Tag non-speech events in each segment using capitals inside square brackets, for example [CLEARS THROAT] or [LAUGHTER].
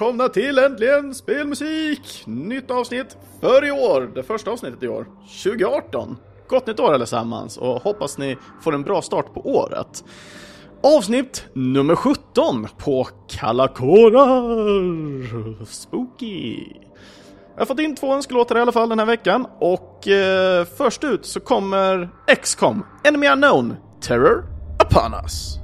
välkomna till Äntligen Spelmusik! Nytt avsnitt för i år, det första avsnittet i år, 2018. Gott nytt år allesammans och hoppas ni får en bra start på året. Avsnitt nummer 17 på Kalla kårar. Spooky. Jag har fått in två önskelåtar i alla fall den här veckan och eh, först ut så kommer XCOM, Enemy Unknown, Terror Upon Us.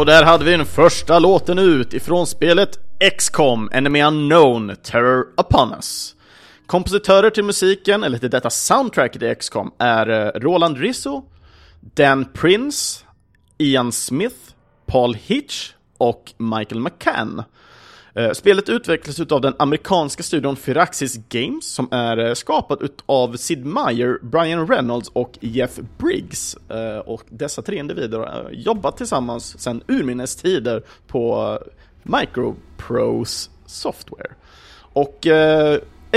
Och där hade vi den första låten ut ifrån spelet XCOM Enemy Unknown Terror Upon Us. Kompositörer till musiken, eller till detta soundtracket i XCOM, är eh, Roland Rizzo, Dan Prince, Ian Smith, Paul Hitch och Michael McCann. Eh, spelet utvecklas av den amerikanska studion Firaxis Games som är eh, skapad skapat av Sid Meier, Brian Reynolds och Jeff Briggs. Eh, och dessa tre individer har jobbat tillsammans sedan urminnes tider på Microprose Software. Och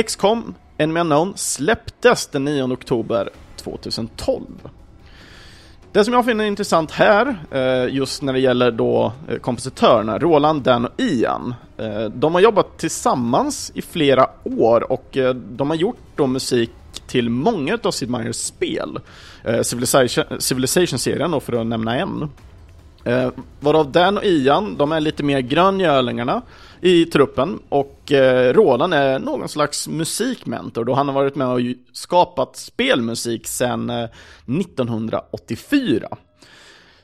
XCOM, Enemy Unknown, släpptes den 9 oktober 2012. Det som jag finner intressant här, eh, just när det gäller då eh, kompositörerna, Roland, Dan och Ian, eh, de har jobbat tillsammans i flera år och de har gjort då musik till många av Sid Meier's spel. Civilization-serien för att nämna en. Varav Dan och Ian, de är lite mer gröngölingarna i truppen och eh, Roland är någon slags musikmentor då han har varit med och skapat spelmusik sedan eh, 1984.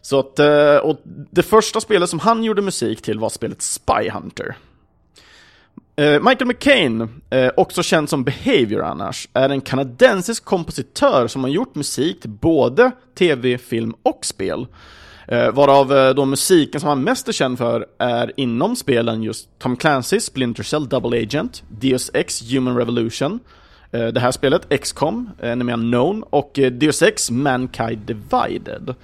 Så att, eh, och det första spelet som han gjorde musik till var spelet Spy Hunter. Eh, Michael McCain, eh, också känd som Behavior annars, är en kanadensisk kompositör som har gjort musik till både tv, film och spel. Eh, varav eh, då musiken som han mest är känd för är inom spelen just Tom Clancy's Splinter Cell Double Agent, Deus Ex Human Revolution, eh, det här spelet, XCOM, Enemy eh, Unknown och eh, Deus Ex Mankind Divided.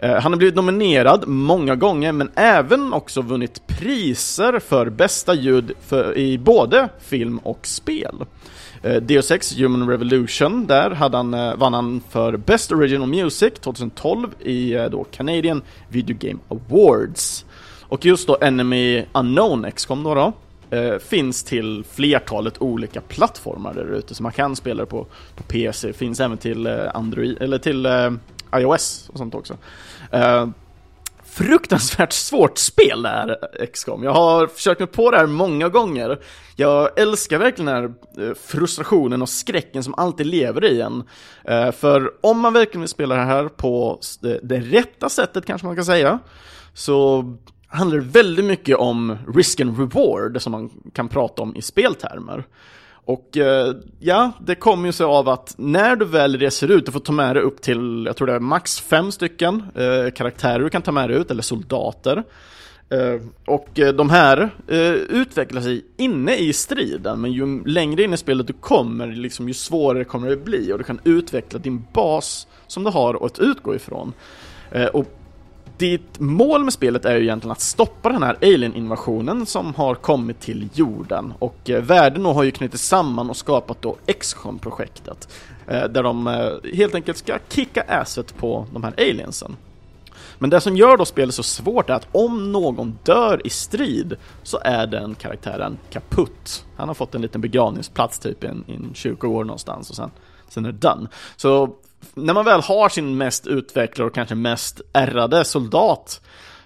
Eh, han har blivit nominerad många gånger men även också vunnit priser för bästa ljud för, i både film och spel. Eh, Deus Ex Human Revolution, där hade han, eh, vann han för Best Original Music 2012 i eh, då Canadian Video Game Awards. Och just då Enemy Unknown XCOM då, då finns till flertalet olika plattformar där ute, så man kan spela det på, på PC, finns även till Android, eller till iOS och sånt också fruktansvärt svårt spel det här XCOM. Jag har försökt mig på det här många gånger. Jag älskar verkligen den här eh, frustrationen och skräcken som alltid lever i en. Eh, för om man verkligen vill spela det här på det rätta sättet kanske man kan säga, så handlar det väldigt mycket om risk and reward som man kan prata om i speltermer. Och eh, ja, det kommer ju sig av att när du väl reser ut, du får ta med dig upp till, jag tror det är max fem stycken eh, karaktärer du kan ta med dig ut, eller soldater. Eh, och eh, de här eh, utvecklar sig inne i striden, men ju längre in i spelet du kommer, liksom, ju svårare kommer det bli och du kan utveckla din bas som du har att utgå ifrån. Eh, och ditt mål med spelet är ju egentligen att stoppa den här alien-invasionen som har kommit till jorden och eh, världen har ju knutit samman och skapat då X-com-projektet eh, där de eh, helt enkelt ska kicka asset på de här aliensen. Men det som gör då spelet så svårt är att om någon dör i strid så är den karaktären kaputt. Han har fått en liten begravningsplats typ i en, i en kyrkogård någonstans och sen, sen är det done. Så när man väl har sin mest utvecklade och kanske mest ärrade soldat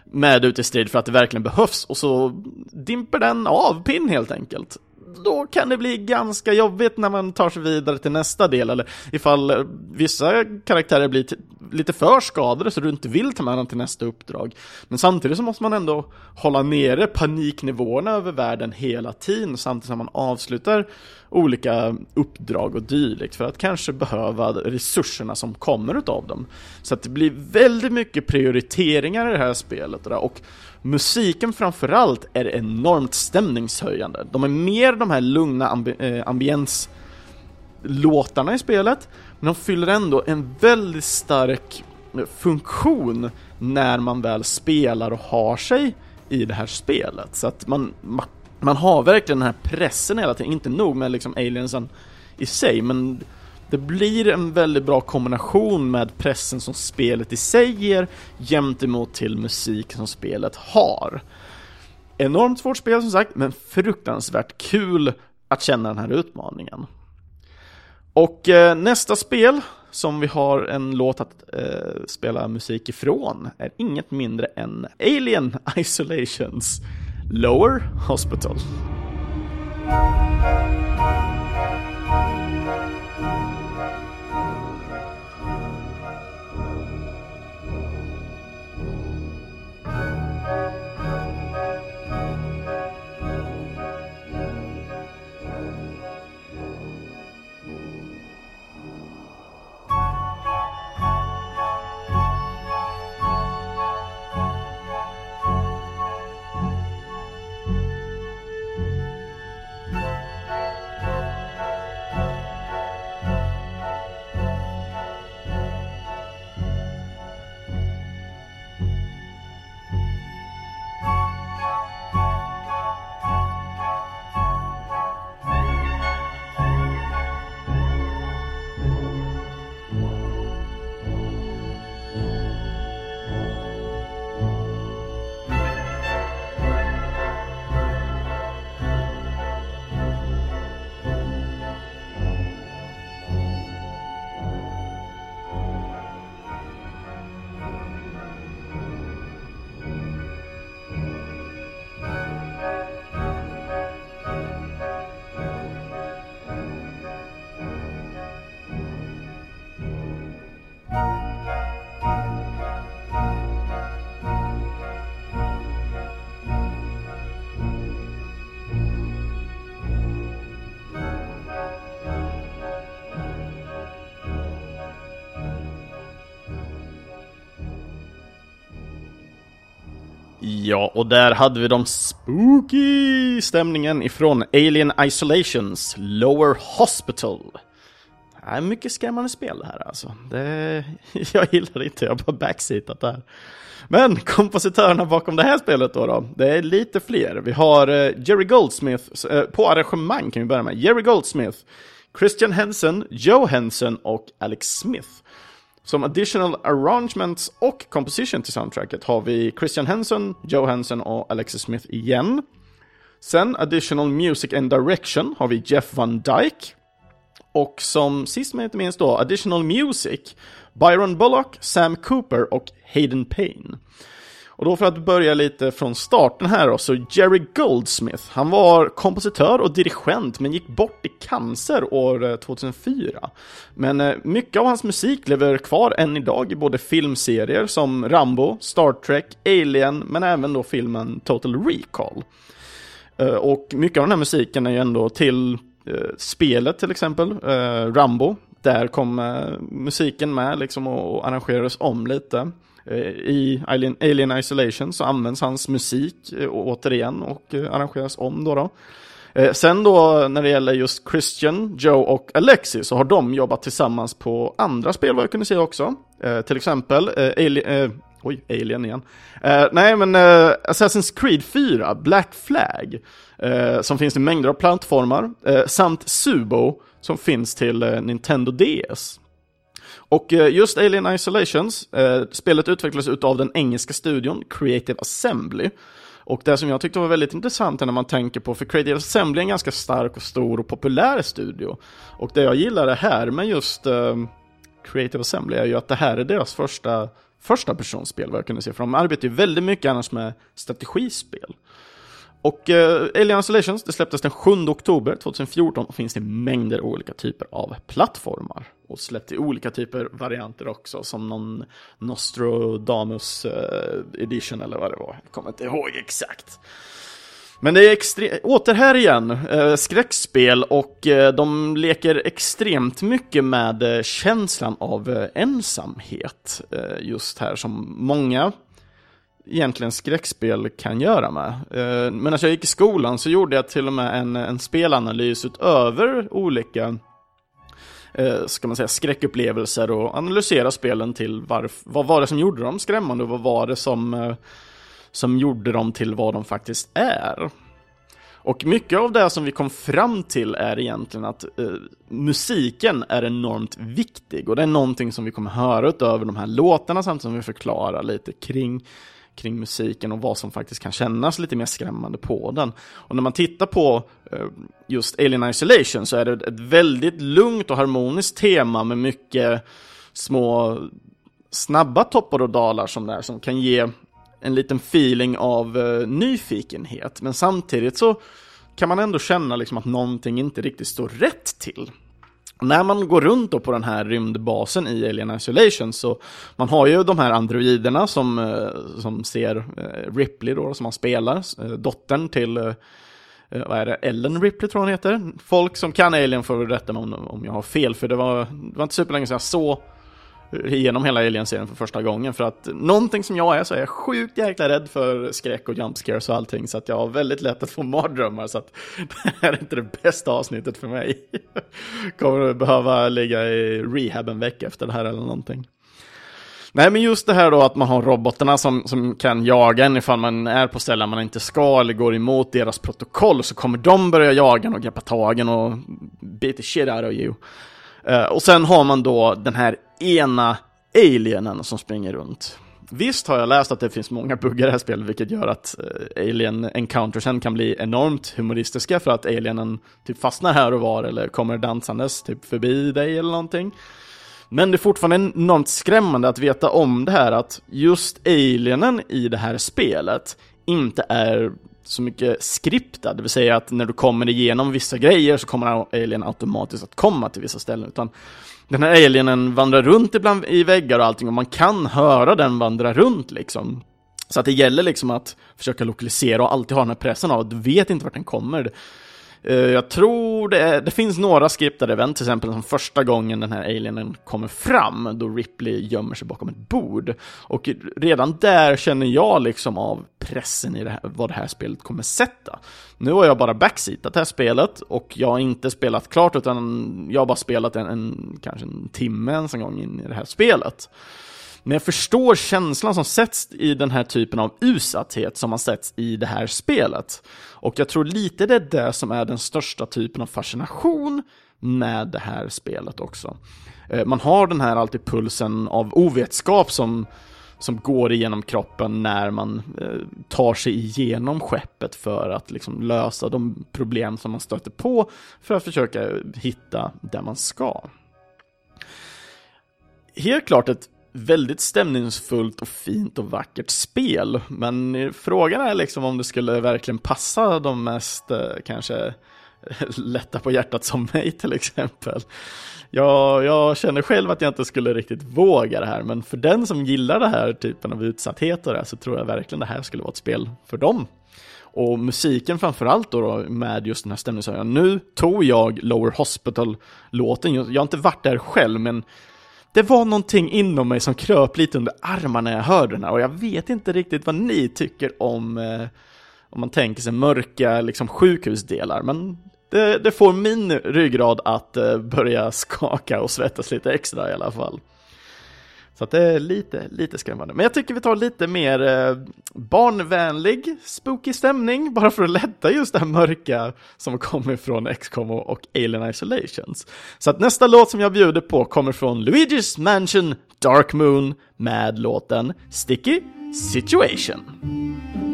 med ut i strid för att det verkligen behövs och så dimper den av pinn helt enkelt då kan det bli ganska jobbigt när man tar sig vidare till nästa del, eller ifall eh, vissa karaktärer blir lite för skadade så du inte vill ta med dem till nästa uppdrag. Men samtidigt så måste man ändå hålla nere paniknivåerna över världen hela tiden samtidigt som man avslutar olika uppdrag och dylikt för att kanske behöva resurserna som kommer utav dem. Så att det blir väldigt mycket prioriteringar i det här spelet och Musiken framförallt är enormt stämningshöjande. De är mer de här lugna ambi äh, ambienslåtarna i spelet, men de fyller ändå en väldigt stark eh, funktion när man väl spelar och har sig i det här spelet. Så att man, man har verkligen den här pressen hela tiden, inte nog med liksom aliensen i sig, men det blir en väldigt bra kombination med pressen som spelet i sig ger gentemot till musik som spelet har. Enormt svårt spel som sagt, men fruktansvärt kul att känna den här utmaningen. Och eh, nästa spel som vi har en låt att eh, spela musik ifrån är inget mindre än Alien [LAUGHS] Isolations Lower Hospital. Ja, och där hade vi de spooky stämningen ifrån Alien Isolations Lower Hospital. Det är mycket skrämmande spel det här alltså. Det, [LAUGHS] jag gillar det inte, jag har bara backseatat där. Men kompositörerna bakom det här spelet då, då det är lite fler. Vi har eh, Jerry Goldsmith, eh, på arrangemang kan vi börja med, Jerry Goldsmith, Christian Henson, Joe Henson och Alex Smith. Som additional arrangements och composition till soundtracket har vi Christian Henson, Joe Henson och Alexis Smith igen. Sen additional music and direction har vi Jeff Van Dyke. Och som sist men inte minst då, additional music, Byron Bullock, Sam Cooper och Hayden Payne. Och då för att börja lite från starten här då, så Jerry Goldsmith, han var kompositör och dirigent men gick bort i cancer år eh, 2004. Men eh, mycket av hans musik lever kvar än idag i både filmserier som Rambo, Star Trek, Alien, men även då filmen Total Recall. Eh, och mycket av den här musiken är ju ändå till spelet till exempel, Rambo, där kom musiken med liksom och arrangerades om lite. Eh, I Alien, Alien Isolation så används hans musik eh, återigen och eh, arrangeras om då. då. Sen då när det gäller just Christian, Joe och Alexi så har de jobbat tillsammans på andra spel vad jag kunde säga också. till exempel Alien, oj, Alien igen. nej men Assassin's Creed 4, Black Flag, som finns i mängder av plattformar, samt Subo som finns till Nintendo DS. Och eh, just Alien Isolations, eh, spelet utvecklades av den engelska studion Creative Assembly. Och det som jag tyckte var väldigt intressant är när man tänker på, för Creative Assembly är en ganska stark och stor och populär studio. Och det jag gillar det här med just ehm, Creative Assembly är ju att det här är deras första första personspel vad jag kunde se, för de arbetar ju väldigt mycket annars med strategispel. Och eh, Alien Isolations, det släpptes den 7 oktober 2014 och finns i mängder olika typer av plattformar. Och släppt i olika typer varianter också, som någon Nostrodamus eh, edition eller vad det var. Jag kommer inte ihåg exakt. Men det är extremt, åter här igen, eh, skräckspel och eh, de leker extremt mycket med eh, känslan av eh, ensamhet eh, just här som många egentligen skräckspel kan göra med. Eh, men när jag gick i skolan så gjorde jag till och med en, en spelanalys utöver olika eh, ska man säga, skräckupplevelser och analysera spelen till varf, vad var det som gjorde dem skrämmande och vad var det som, eh, som gjorde dem till vad de faktiskt är. Och mycket av det som vi kom fram till är egentligen att eh, musiken är enormt viktig och det är någonting som vi kommer höra utöver de här låtarna samtidigt som vi förklarar lite kring kring musiken och vad som faktiskt kan kännas lite mer skrämmande på den. Och när man tittar på eh, just Alien Isolation så är det ett väldigt lugnt och harmoniskt tema med mycket små snabba toppar och dalar som där som kan ge en liten feeling av eh, nyfikenhet. Men samtidigt så kan man ändå känna liksom att någonting inte riktigt står rätt till. När man går runt då på den här rymdbasen i Alien Isolation så man har ju de här androiderna som, eh, som ser eh, Ripley då, som han spelar, eh, dottern till vad är det, Ellen Ripley tror hon heter. Folk som kan Alien får rätta mig om, om jag har fel, för det var, det var inte superlänge sedan jag såg igenom hela Alien-serien för första gången. För att någonting som jag är så är jag sjukt jäkla rädd för skräck och jumpscares och allting. Så att jag har väldigt lätt att få mardrömmar. Så att [LAUGHS] det här är inte det bästa avsnittet för mig. [LAUGHS] Kommer behöva ligga i rehab en vecka efter det här eller någonting. Nej, men just det här då att man har robotarna som, som kan jaga en ifall man är på ställen man inte ska eller går emot deras protokoll så kommer de börja jaga en och greppa tagen och beat the shit out of you. Uh, och sen har man då den här ena alienen som springer runt. Visst har jag läst att det finns många buggar i det här spelet, vilket gör att eh, alien encountersen kan bli enormt humoristiska för att alienen typ fastnar här och var eller kommer dansandes typ förbi dig eller någonting. Men det är fortfarande enormt skrämmande att veta om det här att just alienen i det här spelet inte är så mycket skriptad, det vill säga att när du kommer igenom vissa grejer så kommer alien automatiskt att komma till vissa ställen, utan den här alienen vandrar runt ibland i väggar och allting och man kan höra den vandra runt liksom. Så att det gäller liksom att försöka lokalisera och alltid ha den här pressen av att du vet inte vart den kommer. Eh, jag tror det, är, det finns några skriptade event, till exempel som första gången den här alienen kommer fram, då Ripley gömmer sig bakom ett bord. Och redan där känner jag liksom av pressen i det här, vad det här spelet kommer sätta. Nu har jag bara backseatat det här spelet och jag har inte spelat klart utan jag har bara spelat en, en kanske en timme ens en gång in i det här spelet. Men jag förstår känslan som sätts i den här typen av utsatthet som man sätts i det här spelet. Och jag tror lite det är det som är den största typen av fascination med det här spelet också. Eh, man har den här alltid pulsen av ovetskap som, som går igenom kroppen när man eh, tar sig igenom skeppet för att liksom lösa de problem som man stöter på för att försöka hitta där man ska. Helt klart ett väldigt stämningsfullt och fint och vackert spel. Men frågan är liksom om det skulle verkligen passa de mest eh, kanske eh, lätta på hjärtat som mig till exempel. Jag, jag känner själv att jag inte skulle riktigt våga det här, men för den som gillar den här typen av utsatthet och det, här så tror jag verkligen det här skulle vara ett spel för dem. Och musiken framförallt då, då med just den här stämningshöjaren. Nu tog jag Lower Hospital-låten, jag har inte varit där själv, men det var någonting inom mig som kröp lite under armarna när jag hörde den här och jag vet inte riktigt vad ni tycker om eh, om man tänker sig mörka liksom, sjukhusdelar, men det, det får min ryggrad att eh, börja skaka och svettas lite extra i alla fall. Så att det är lite, lite skrämmande. Men jag tycker vi tar lite mer eh, barnvänlig, spooky stämning, [LAUGHS] bara för att lätta just det här mörka som kommer från XCOM och Alien Isolations. Så att nästa låt som jag bjuder på kommer från Luigi's Mansion Dark Moon med låten Sticky Situation.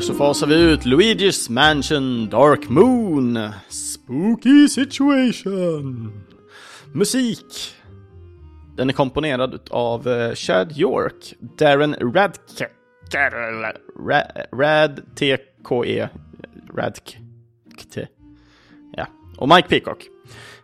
Så fasar vi ut Luigi's Mansion Dark Moon. Spooky situation. Musik. Den är komponerad av eh, Chad York, Darren Radke, Rad, T-K-E, Radke, ja, och Mike Peacock.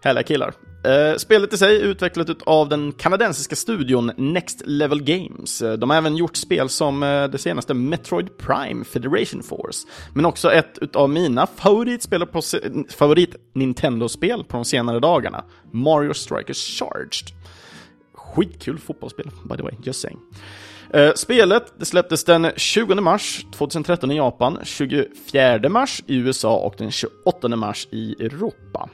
Härliga killar. Eh, spelet i sig är utvecklat av den kanadensiska studion Next Level Games. Eh, de har även gjort spel som eh, det senaste Metroid Prime Federation Force, men också ett utav mina favoritspel på favorit Nintendo-spel på de senare dagarna, Mario Strikers Charged. Skitkul fotbollsspel, by the way, just saying. spelet det släpptes den 20 mars 2013 i Japan, 24 mars i USA och den 28 mars i Europa.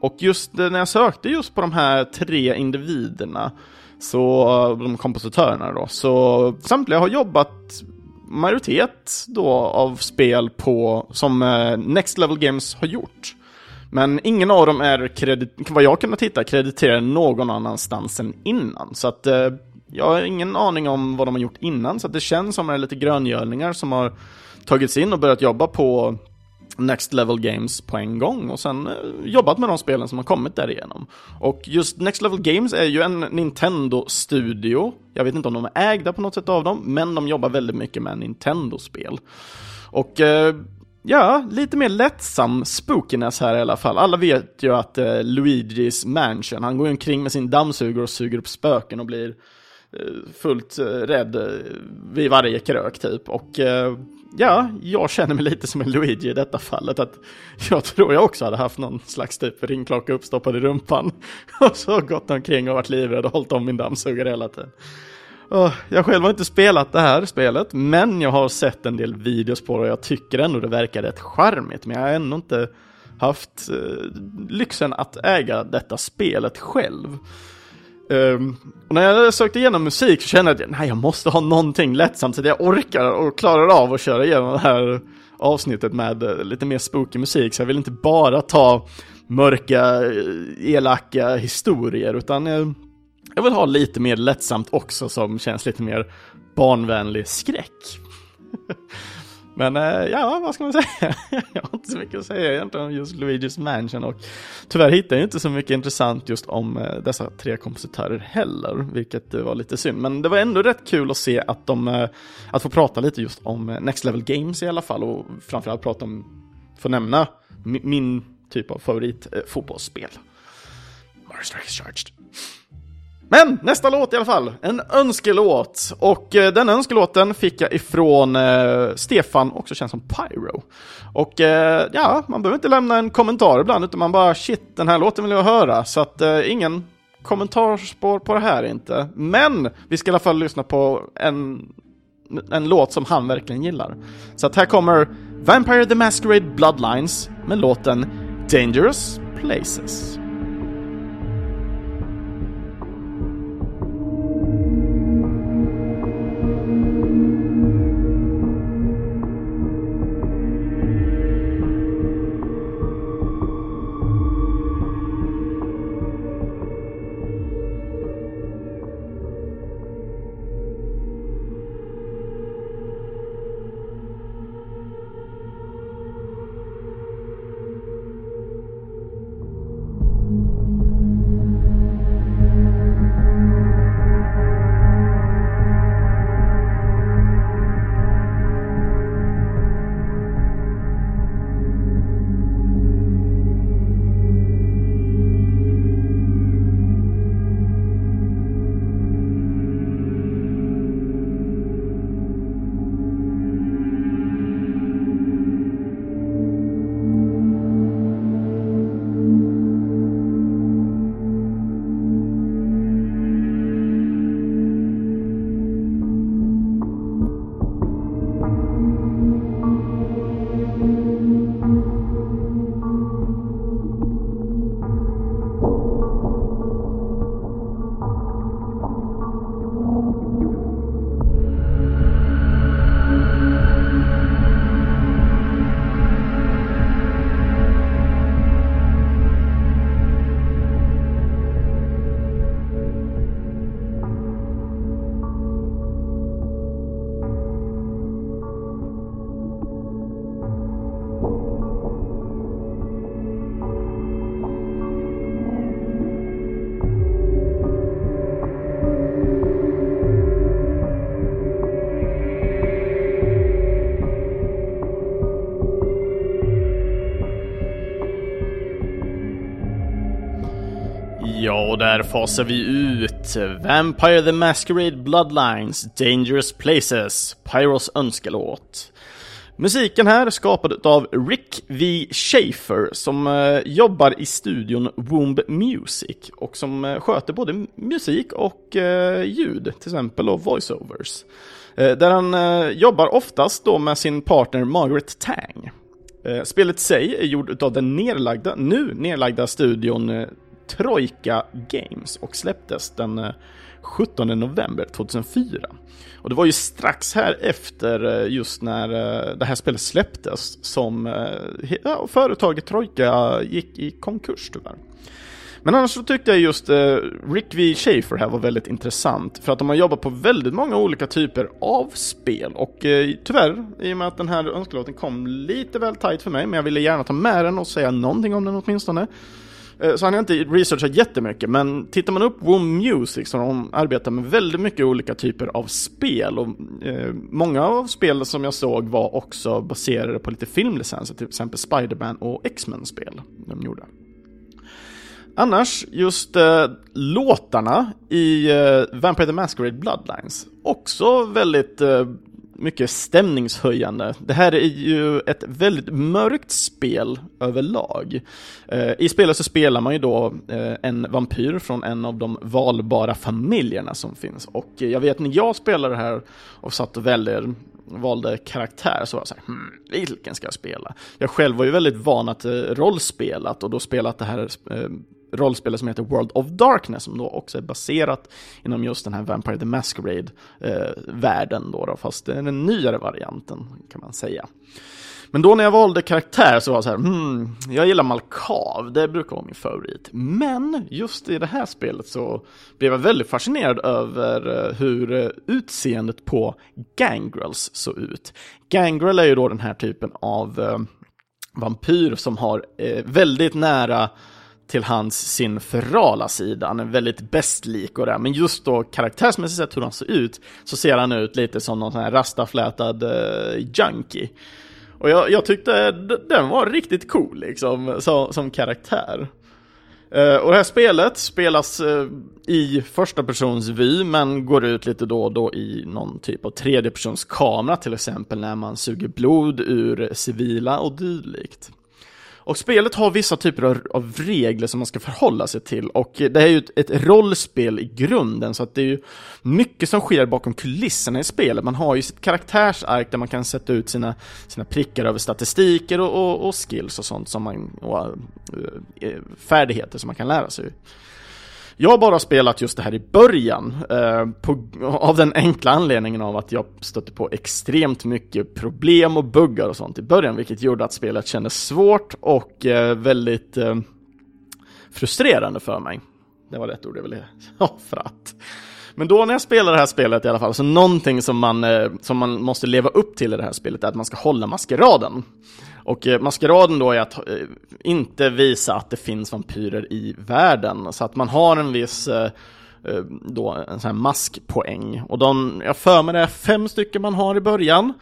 Och just eh, när jag sökte just på de här tre individerna, så eh, de kompositörerna då, så samtliga har jobbat majoritet då av spel på, som eh, Next Level Games har gjort. Men ingen av dem är, kredit, vad jag kunnat hitta, krediterade någon annanstans än innan. Så att eh, jag har ingen aning om vad de har gjort innan, så att det känns som att det är lite gröngölningar som har tagits in och börjat jobba på Next Level Games på en gång och sen eh, jobbat med de spelen som har kommit därigenom. Och just Next Level Games är ju en Nintendo-studio. Jag vet inte om de är ägda på något sätt av dem, men de jobbar väldigt mycket med Nintendo-spel. Och eh, ja, lite mer lättsam spookiness här i alla fall. Alla vet ju att eh, Luigis Mansion, han går omkring med sin dammsugare och suger upp spöken och blir eh, fullt eh, rädd eh, vid varje krök typ. Och eh, ja, jag känner mig lite som en Luigi i detta fallet. Att jag tror jag också hade haft någon slags typ ringklocka uppstoppad i rumpan. [LAUGHS] Och så gått omkring och varit livrädd och hållit om min dammsugare hela tiden. Jag själv har inte spelat det här spelet, men jag har sett en del videos på det och jag tycker ändå det verkar rätt charmigt. Men jag har ändå inte haft eh, lyxen att äga detta spelet själv. Um, och när jag sökte igenom musik så kände jag att nej, jag måste ha någonting lättsamt så att jag orkar och klarar av att köra igenom det här avsnittet med uh, lite mer spooky musik. Så jag vill inte bara ta mörka, eh, elaka historier utan uh, jag vill ha lite mer lättsamt också som känns lite mer barnvänlig skräck. [LAUGHS] Men eh, ja, vad ska man säga? [LAUGHS] jag har inte så mycket att säga egentligen om just Luigi's Mansion och tyvärr hittar jag inte så mycket intressant just om eh, dessa tre kompositörer heller, vilket eh, var lite synd. Men det var ändå rätt kul att se att de, att få prata lite just om Next Level Games i alla fall och framförallt prata om, få nämna min typ av favorit fotbollsspel. Mario Strikers Charged. Men nästa låt i alla fall, en önskelåt. Och eh, den önskelåten fick jag ifrån eh, Stefan, också känd som Pyro. Och eh, ja, man behöver inte lämna en kommentar ibland, utan man bara shit, den här låten vill jag höra. Så att eh, ingen kommentarspår på det här inte. Men vi ska i alla fall lyssna på en, en låt som han verkligen gillar. Så att här kommer Vampire the Masquerade Bloodlines med låten Dangerous Places. Här där fasar vi ut Vampire the Masquerade Bloodlines, Dangerous Places, Pyros önskelåt. Musiken här är skapad av Rick V. Schaefer som eh, jobbar i studion Womb Music och som eh, sköter både musik och eh, ljud, till exempel och voiceovers. Eh, där han eh, jobbar oftast då med sin partner Margaret Tang. Eh, spelet sig är gjort av den nedlagda, nu nedlagda studion eh, Troika Games och släpptes den eh, 17 november 2004. Och det var ju strax här efter eh, just när eh, det här spelet släpptes som ja, företaget Troika gick i konkurs tyvärr. Men annars så tyckte jag just Rick V. Schafer här var väldigt intressant för att de har jobbat på väldigt många olika typer av spel och eh, tyvärr, i och med att den här önskelåten kom lite väl tight för mig, men jag ville gärna ta med den och säga någonting om den åtminstone. Eh, så han har inte researchat jättemycket, men tittar man upp Womb Music liksom, så har de arbetat med väldigt mycket olika typer av spel och eh, många av spelen som jag såg var också baserade på lite filmlicenser, till exempel Spiderman och X-Men-spel de gjorde. Annars, just eh, låtarna i eh, Vampire the Masquerade Bloodlines, också väldigt eh, mycket stämningshöjande. Det här är ju ett väldigt mörkt spel överlag. Eh, I spelet så spelar man ju då eh, en vampyr från en av de valbara familjerna som finns. Och jag vet när jag spelade det här och satt och väljer valde karaktär så var jag såhär hmm, vilken ska jag spela? Jag själv var ju väldigt van att eh, rollspelat och då spelat det här eh, rollspelet som heter World of Darkness som då också är baserat inom just den här Vampire the Masquerade-världen eh, då, då, fast det är den nyare varianten kan man säga. Men då när jag valde karaktär så var jag så här, hmm, jag gillar Malkav, det brukar vara min favorit. Men just i det här spelet så blev jag väldigt fascinerad över eh, hur eh, utseendet på Gangrels såg ut. Gangrel är ju då den här typen av eh, vampyr som har väldigt nära till hans sin ferala sida, han är väldigt bästlik och det, men just då karaktärsmässigt sett hur han ser ut, så ser han ut lite som någon sån här rastaflätad uh, junkie. Och jag, jag, tyckte den var riktigt cool liksom, så, som karaktär. Uh, och det här spelet spelas uh, i första persons vy, men går ut lite då och då i någon typ av tredje persons kamera, till exempel när man suger blod ur civila och dylikt. Och spelet har vissa typer av, av, regler som man ska förhålla sig till och det är ju ett, ett, rollspel i grunden så att det är ju mycket som sker bakom kulisserna i spelet. Man har ju sitt karaktärsark där man kan sätta ut sina, sina prickar över statistiker och, och, och skills och sånt som man, och, och färdigheter som man kan lära sig. Jag har bara spelat just det här i början, eh, på, av den enkla anledningen av att jag stötte på extremt mycket problem och buggar och sånt i början, vilket gjorde att spelet kändes svårt och eh, väldigt eh, frustrerande för mig. Det var rätt ord jag ville ha [LAUGHS] för att. Men då när jag spelar det här spelet i alla fall, så någonting som man, eh, som man måste leva upp till i det här spelet är att man ska hålla maskeraden. Och eh, maskeraden då är att eh, inte visa att det finns vampyrer i världen, så att man har en viss eh, eh, då en sån här maskpoäng. Och de, jag för mig det är fem stycken man har i början.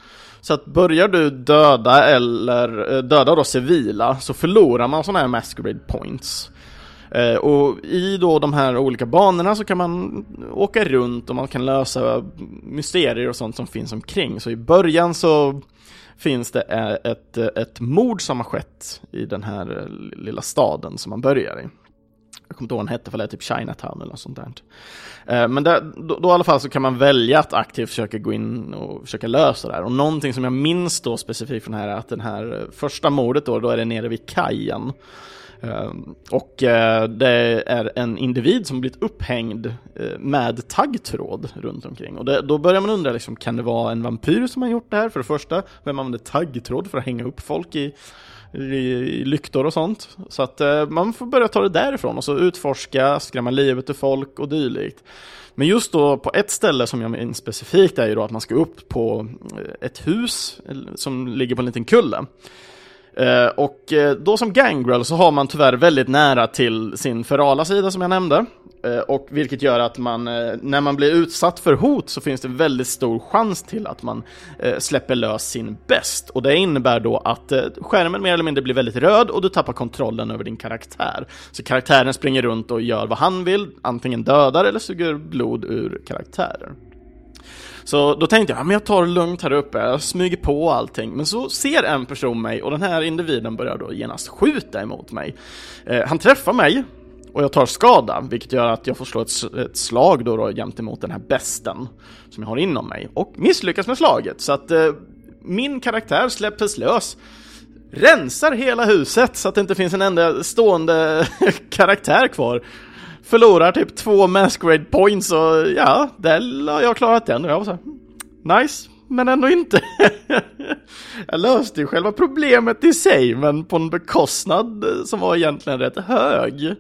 Så att börjar du döda eller eh, döda då civila så förlorar man sådana här masquerade points. Eh, och i då de här olika banorna så kan man åka runt och man kan lösa mysterier och sånt som finns omkring. Så i början så finns det ett, ett mord som har skett i den här lilla staden som man börjar i. Jag kommer inte ihåg vad den hette, för det är typ Chinatown eller något sånt där. Eh, men där, då, då, i alla fall så kan man välja att aktivt försöka gå in och försöka lösa det här. Och någonting som jag minns då specifikt från det här är att den här första mordet då, då är det nere vid kajen. Ehm, och eh, det är en individ som blivit upphängd eh, med taggtråd runt omkring. Och det, då börjar man undra, liksom, kan det vara en vampyr som har gjort det här? För det första, vem använder taggtråd för att hänga upp folk i, i lyktor och sånt. Så att eh, man får börja ta det därifrån och så utforska, skrämma livet ur folk och dylikt. Men just då på ett ställe som jag minns specifikt är ju då att man ska upp på ett hus som ligger på en liten kulle. Eh, och eh, då som Gangrel så har man tyvärr väldigt nära till sin ferala sida som jag nämnde. Eh, och vilket gör att man, när man blir utsatt för hot så finns det väldigt stor chans till att man släpper lös sin bäst. Och det innebär då att skärmen mer eller mindre blir väldigt röd och du tappar kontrollen över din karaktär. Så karaktären springer runt och gör vad han vill, antingen dödar eller suger blod ur karaktären. Så då tänkte jag, ja, men jag tar det lugnt här uppe, jag smyger på allting. Men så ser en person mig och den här individen börjar då genast skjuta emot mig. Eh, han träffar mig och jag tar skada, vilket gör att jag får slå ett, ett slag då, då gentemot den här besten som jag har inom mig och misslyckas med slaget. Så att eh, min karaktär släpptes lös rensar hela huset så att det inte finns en enda stående [LAUGHS] karaktär kvar förlorar typ två masquerade points och ja, där har jag klarat den och jag var så här, hmm, nice, men ändå inte. [LAUGHS] jag löste ju själva problemet i sig, men på en bekostnad som var egentligen rätt hög.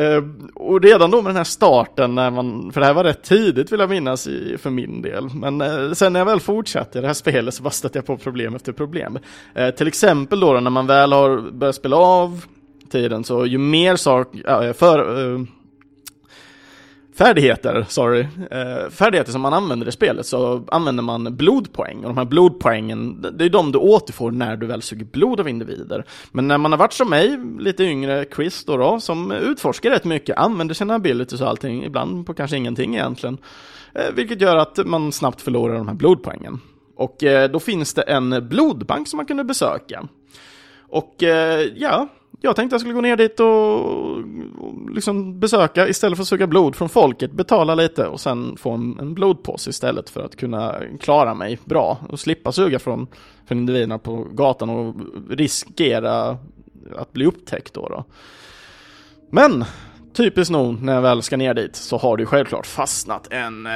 Uh, och redan då med den här starten, när man, för det här var rätt tidigt vill jag minnas i, för min del, men uh, sen när jag väl fortsatte i det här spelet så bara stötte jag på problem efter problem. Uh, till exempel då, då när man väl har börjat spela av tiden så ju mer sak, för, uh, färdigheter, sorry, uh, färdigheter som man använder i spelet så använder man blodpoäng och de här blodpoängen, det är de du återfår när du väl suger blod av individer. Men när man har varit som mig, lite yngre Chris då, då som utforskar rätt mycket, använder sina abilities och allting, ibland på kanske ingenting egentligen, eh, vilket gör att man snabbt förlorar de här blodpoängen. Och då finns det en blodbank som man kunde besöka. Och ja, jag tänkte jag skulle gå ner dit och, liksom besöka, istället för att suga blod från folket, betala lite och sen få en, en blodpåse istället för att kunna klara mig bra och slippa suga från, från individerna på gatan och riskera att bli upptäckt då. då. Men typiskt nog när jag väl ska ner dit så har det självklart fastnat en eh,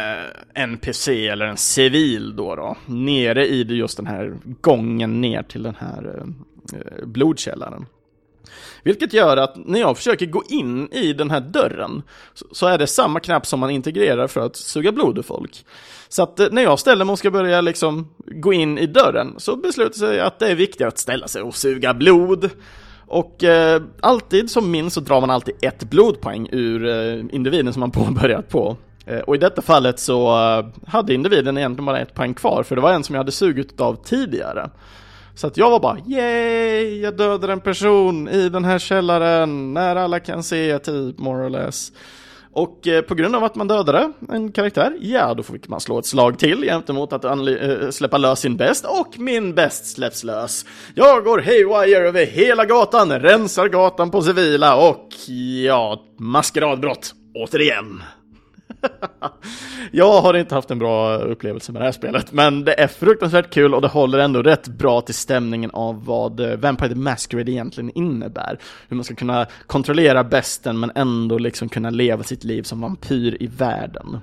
NPC eller en civil då, då nere i just den här gången ner till den här eh, eh blodkällaren. Vilket gör att när jag försöker gå in i den här dörren så är det samma knapp som man integrerar för att suga blod ur folk. Så att eh, när jag ställer mig och ska börja liksom gå in i dörren så beslutar sig att det är viktigare att ställa sig och suga blod. Och eh, alltid som minst så drar man alltid ett blodpoäng ur eh, individen som man påbörjat [LAUGHS] på. Eh, och i detta fallet så eh, hade individen egentligen bara ett poäng kvar för det var en som jag hade sugit av tidigare. Så att jag var bara yay, jag dödar en person i den här källaren när alla kan se typ more or less. Och eh, på grund av att man dödade en karaktär, ja då fick man slå ett slag till gentemot att eh, släppa lös sin bäst och min bäst släpps lös. Jag går haywire över hela gatan, rensar gatan på civila och ja, maskeradbrott återigen. [LAUGHS] jag har inte haft en bra upplevelse med det här spelet, men det är fruktansvärt kul och det håller ändå rätt bra till stämningen av vad eh, Vampire the Masquerade egentligen innebär. Hur man ska kunna kontrollera besten men ändå liksom kunna leva sitt liv som vampyr i världen.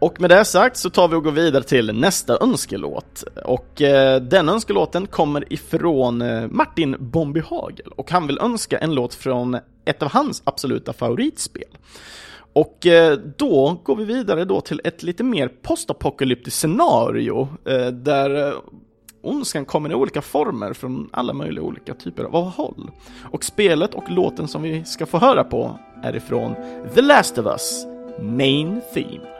Och med det sagt så tar vi och går vidare till nästa önskelåt. Och eh, den önskelåten kommer ifrån eh, Martin Bombi Hagel och han vill önska en låt från ett av hans absoluta favoritspel. Och eh, då går vi vidare då till ett lite mer postapokalyptiskt scenario eh, där eh, ondskan kommer i olika former från alla möjliga olika typer av håll. Och spelet och låten som vi ska få höra på är ifrån The Last of Us Main Theme.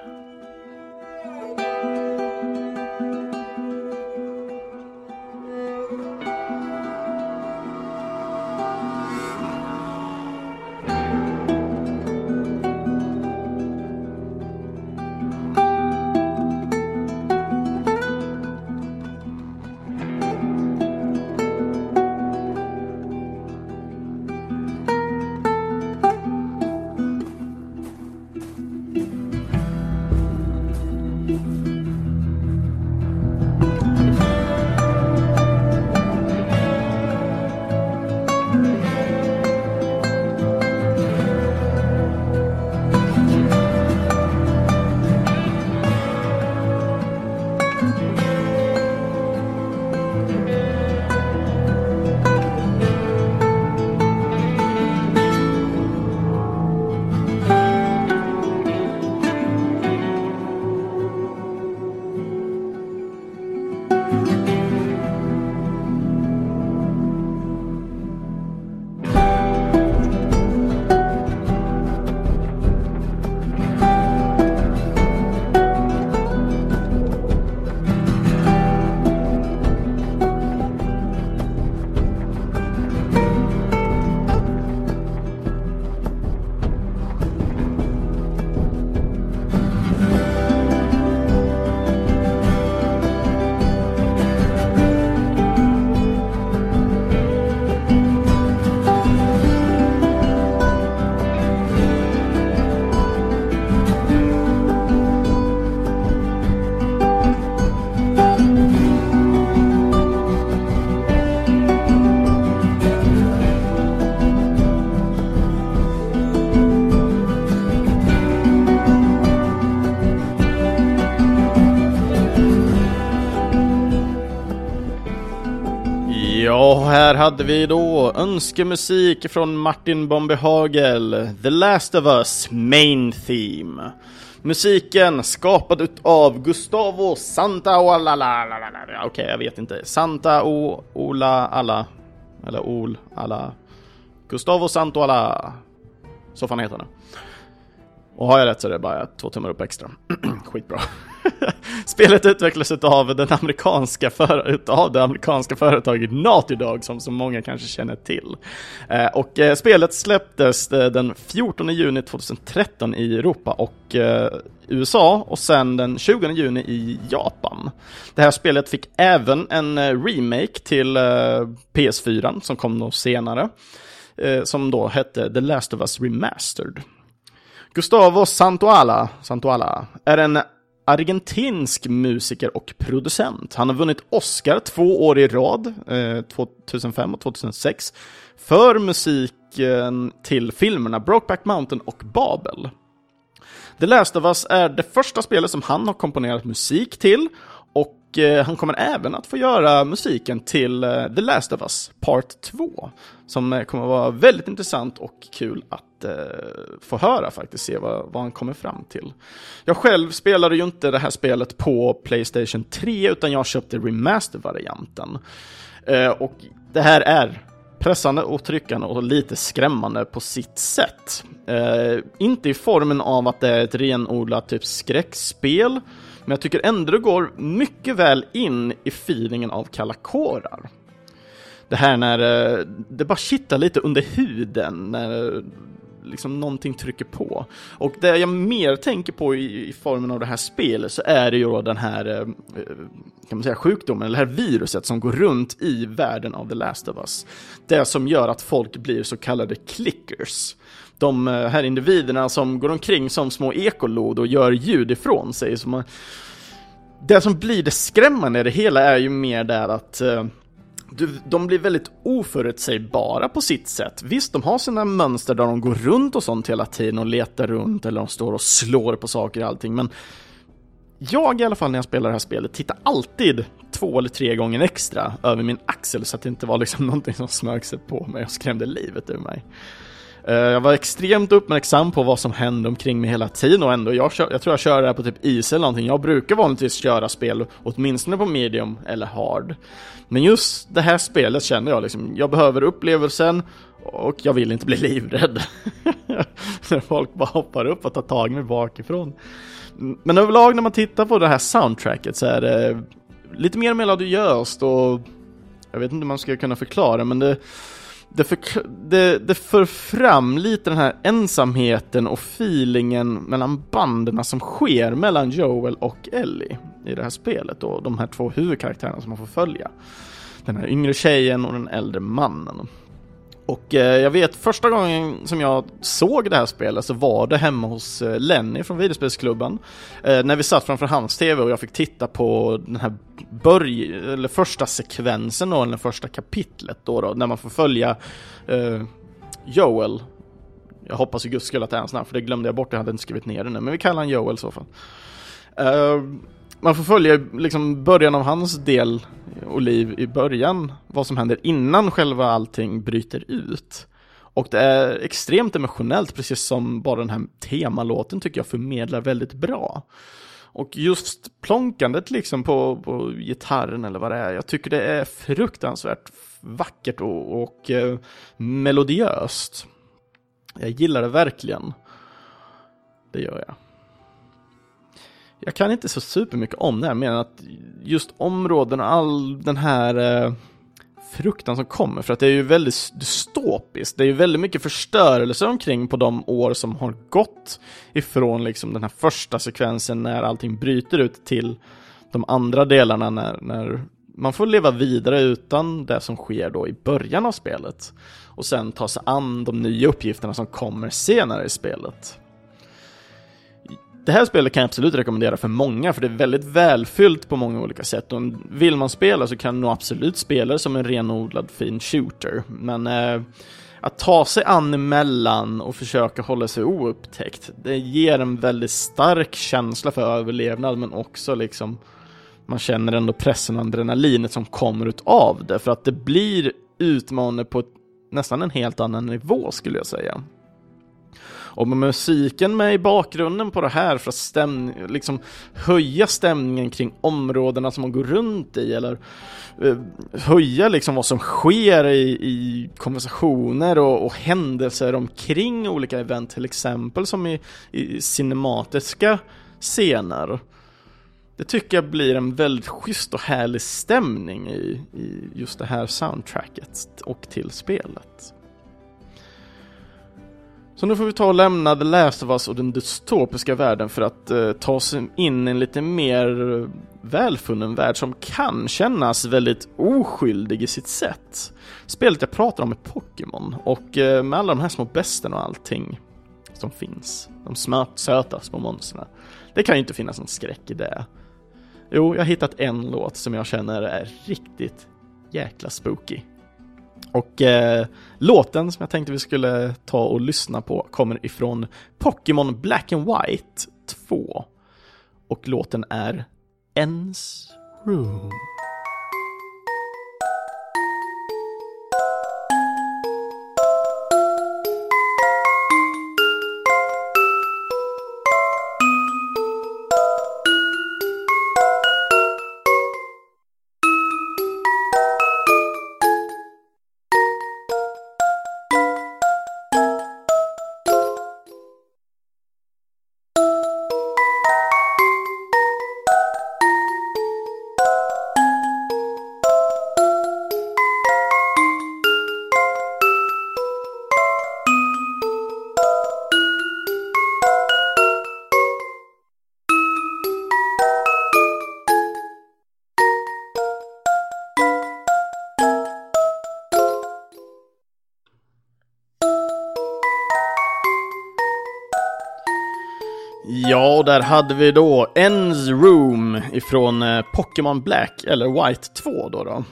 Hade vi då önskemusik från Martin Bombehagel, The Last of Us Main Theme. Musiken skapad av Gustavo Santaolala, okej okay, jag vet inte, Santa o, Ola alla, eller Ol alla, Gustavo Santoala, så fan heter han. Och har jag rätt så är det bara två tummar upp extra. [CLEARS THROAT] Skitbra. [LAUGHS] Spelet utvecklas av, den amerikanska för, av det amerikanska företaget Naughty Dog som så många kanske känner till. Eh, och eh, spelet släpptes eh, den 14 juni 2013 i Europa och USA och sen den 20 juni i Japan. Det här spelet fick även en remake till PS4 som kom då senare som då hette The Last of Us Remastered. Gustavo Santuala, Santuala är en argentinsk musiker och producent. Han har vunnit Oscar två år i rad, eh, 2005 och 2006, för musiken till filmerna Brokeback Mountain och Babel. The Last of Us är det första spelet som han har komponerat musik till och eh, han kommer även att få göra musiken till eh, The Last of Us Part 2. Som eh, kommer att vara väldigt intressant och kul att eh, få höra faktiskt, se vad, vad han kommer fram till. Jag själv spelade ju inte det här spelet på Playstation 3 utan jag köpte remaster-varianten. Eh, och det här är pressande och tryckande och lite skrämmande på sitt sätt. Eh, inte i formen av att det är ett renodlat typ skräckspel, men jag tycker ändå det går mycket väl in i feelingen av kalla kårar. Det här när eh, det bara kittar lite under huden, när eh, liksom någonting trycker på. Och det jag mer tänker på i, i formen av det här spelet så är det ju då den här eh, kan man säga, sjukdomen, eller det här viruset som går runt i världen av The Last of Us. Det som gör att folk blir så kallade clickers de eh, här individerna som går omkring som små ekolod och gör ljud ifrån sig. Så man, det som blir det skrämmande i det hela är ju mer där att eh, du, de blir väldigt oförutsägbara på sitt sätt. Visst, de har sina mönster där de går runt och sånt hela tiden och letar runt eller de står och slår på saker och allting, men jag i alla fall när jag spelar det här spelet tittar alltid två eller tre gånger extra över min axel så att det inte var liksom [LAUGHS] någonting som smög sig på mig och skrämde livet ur mig. Eh, jag var extremt uppmärksam på vad som hände omkring mig hela tiden och ändå, jag, kör, jag tror jag kör det här på typ is eller någonting. Jag brukar vanligtvis köra spel åtminstone på medium eller hard. Men just det här spelet känner jag liksom, jag behöver upplevelsen och jag vill inte bli [LAUGHS] livrädd. när folk bara hoppar upp och tar tag i mig bakifrån. Men överlag när man tittar på det här soundtracket så är det lite mer melodiöst och jag vet inte hur man ska kunna förklara men det det, för, det, det för fram lite den här ensamheten och feelingen mellan banden som sker mellan Joel och Ellie i det här spelet och de här två huvudkaraktärerna som man får följa. Den här yngre tjejen och den äldre mannen. Och eh, jag vet första gången som jag såg det här spelet så var det hemma hos eh, Lenny från videospelsklubben. Eh, när vi satt framför hans TV och jag fick titta på den här börj eller första sekvensen då, eller första kapitlet då, då när man får följa eh, Joel. Jag hoppas i guds skull att det är hans namn, för det glömde jag bort, jag hade inte skrivit ner det nu, men vi kallar honom Joel i så fall. Uh, man får följa liksom början av hans del och liv i början, vad som händer innan själva allting bryter ut. Och det är extremt emotionellt, precis som bara den här temalåten tycker jag förmedlar väldigt bra. Och just plånkandet liksom på, på gitarren eller vad det är, jag tycker det är fruktansvärt vackert och, och eh, melodiöst. Jag gillar det verkligen. Det gör jag. Jag kan inte så supermycket om det här, mer än att just områden och all den här eh, fruktan som kommer, för att det är ju väldigt dystopiskt. Det är ju väldigt mycket förstörelse omkring på de år som har gått ifrån liksom den här första sekvensen när allting bryter ut till de andra delarna när, när man får leva vidare utan det som sker då i början av spelet och sen ta sig an de nya uppgifterna som kommer senare i spelet. Det här spelet kan jag absolut rekommendera för många, för det är väldigt välfyllt på många olika sätt. Och vill man spela så kan man nog absolut spela det som en renodlad fin shooter. Men eh, att ta sig an emellan och försöka hålla sig oupptäckt, det ger en väldigt stark känsla för överlevnad, men också liksom man känner ändå pressen och adrenalinet som kommer utav det, för att det blir utmanande på ett, nästan en helt annan nivå skulle jag säga. Och med musiken med i bakgrunden på det här för att stäm, liksom höja stämningen kring områdena som man går runt i eller eh, höja liksom vad som sker i, i konversationer och, och, händelser omkring olika event, till exempel som i, i cinematiska scener. Det tycker jag blir en väldigt schysst och härlig stämning i, i just det här soundtracket och till spelet. Så nu får vi ta och lämna The Last of Us och den dystopiska världen för att eh, ta oss in i en lite mer eh, välfunnen värld som kan kännas väldigt oskyldig i sitt sätt. Spelet jag pratar om är Pokémon och eh, med alla de här små besten och allting som finns, de smört, söta små monstren. Det kan ju inte finnas någon skräck i det. Jo, jag har hittat en låt som jag känner är riktigt jäkla spooky. Och eh, låten som jag tänkte vi skulle ta och lyssna på kommer ifrån Pokémon Black and White 2. Och låten är Ens Room. Där hade vi då Ends Room ifrån eh, Pokémon Black, eller White 2 då då.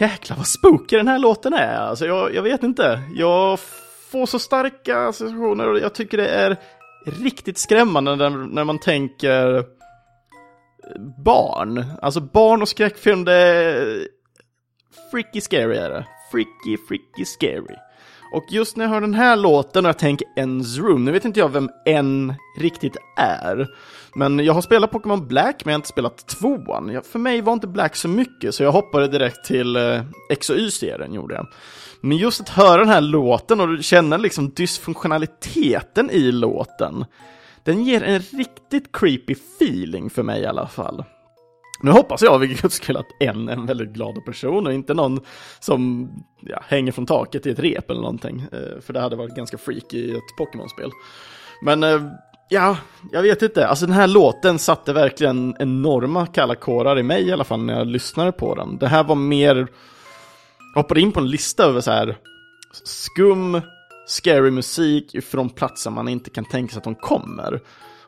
Jäklar vad spooky den här låten är, alltså jag, jag vet inte. Jag får så starka associationer och jag tycker det är riktigt skrämmande när, när man tänker eh, barn. Alltså barn och skräckfilm, det är freaky scary är det. Freaky, freaky scary. Och just när jag hör den här låten och jag tänker Ens Room, nu vet inte jag vem En riktigt är. Men jag har spelat Pokémon Black, men jag har inte spelat tvåan. För mig var inte Black så mycket, så jag hoppade direkt till eh, X och Y-serien, gjorde jag. Men just att höra den här låten och känna liksom dysfunktionaliteten i låten, den ger en riktigt creepy feeling för mig i alla fall. Nu hoppas jag vid guds skull att en är en väldigt glad person och inte någon som ja, hänger från taket i ett rep eller någonting. Eh, för det hade varit ganska freak i ett Pokémon-spel. Men eh, ja, jag vet inte. Alltså den här låten satte verkligen enorma kalla kårar i mig i alla fall när jag lyssnade på den. Det här var mer, jag hoppade in på en lista över så här skum, scary musik från platser man inte kan tänka sig att de kommer.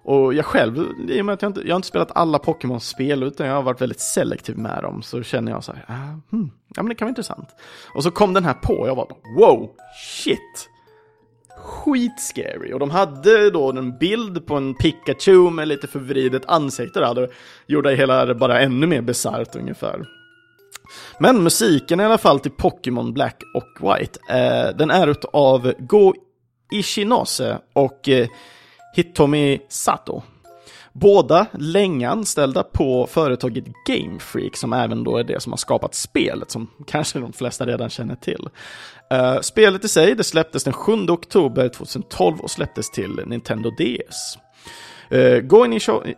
Och jag själv, i och med att jag inte, jag har inte spelat alla Pokémon-spel utan jag har varit väldigt selektiv med dem så känner jag så här, ah, hmm, ja men det kan vara intressant. Och så kom den här på och jag var wow, shit! Skitscary. Och de hade då en bild på en Pikachu med lite förvridet ansikte där, och gjorde hela bara ännu mer bisarrt ungefär. Men musiken i alla fall till Pokémon Black och White, eh, den är utav Go Ishinose och eh, Hitomi Sato. Båda länge anställda på företaget Game Freak som även då är det som har skapat spelet som [LAUGHS] kanske de flesta redan känner till. Uh, spelet i sig det släpptes den 7 oktober 2012 och släpptes till Nintendo DS. Uh, Go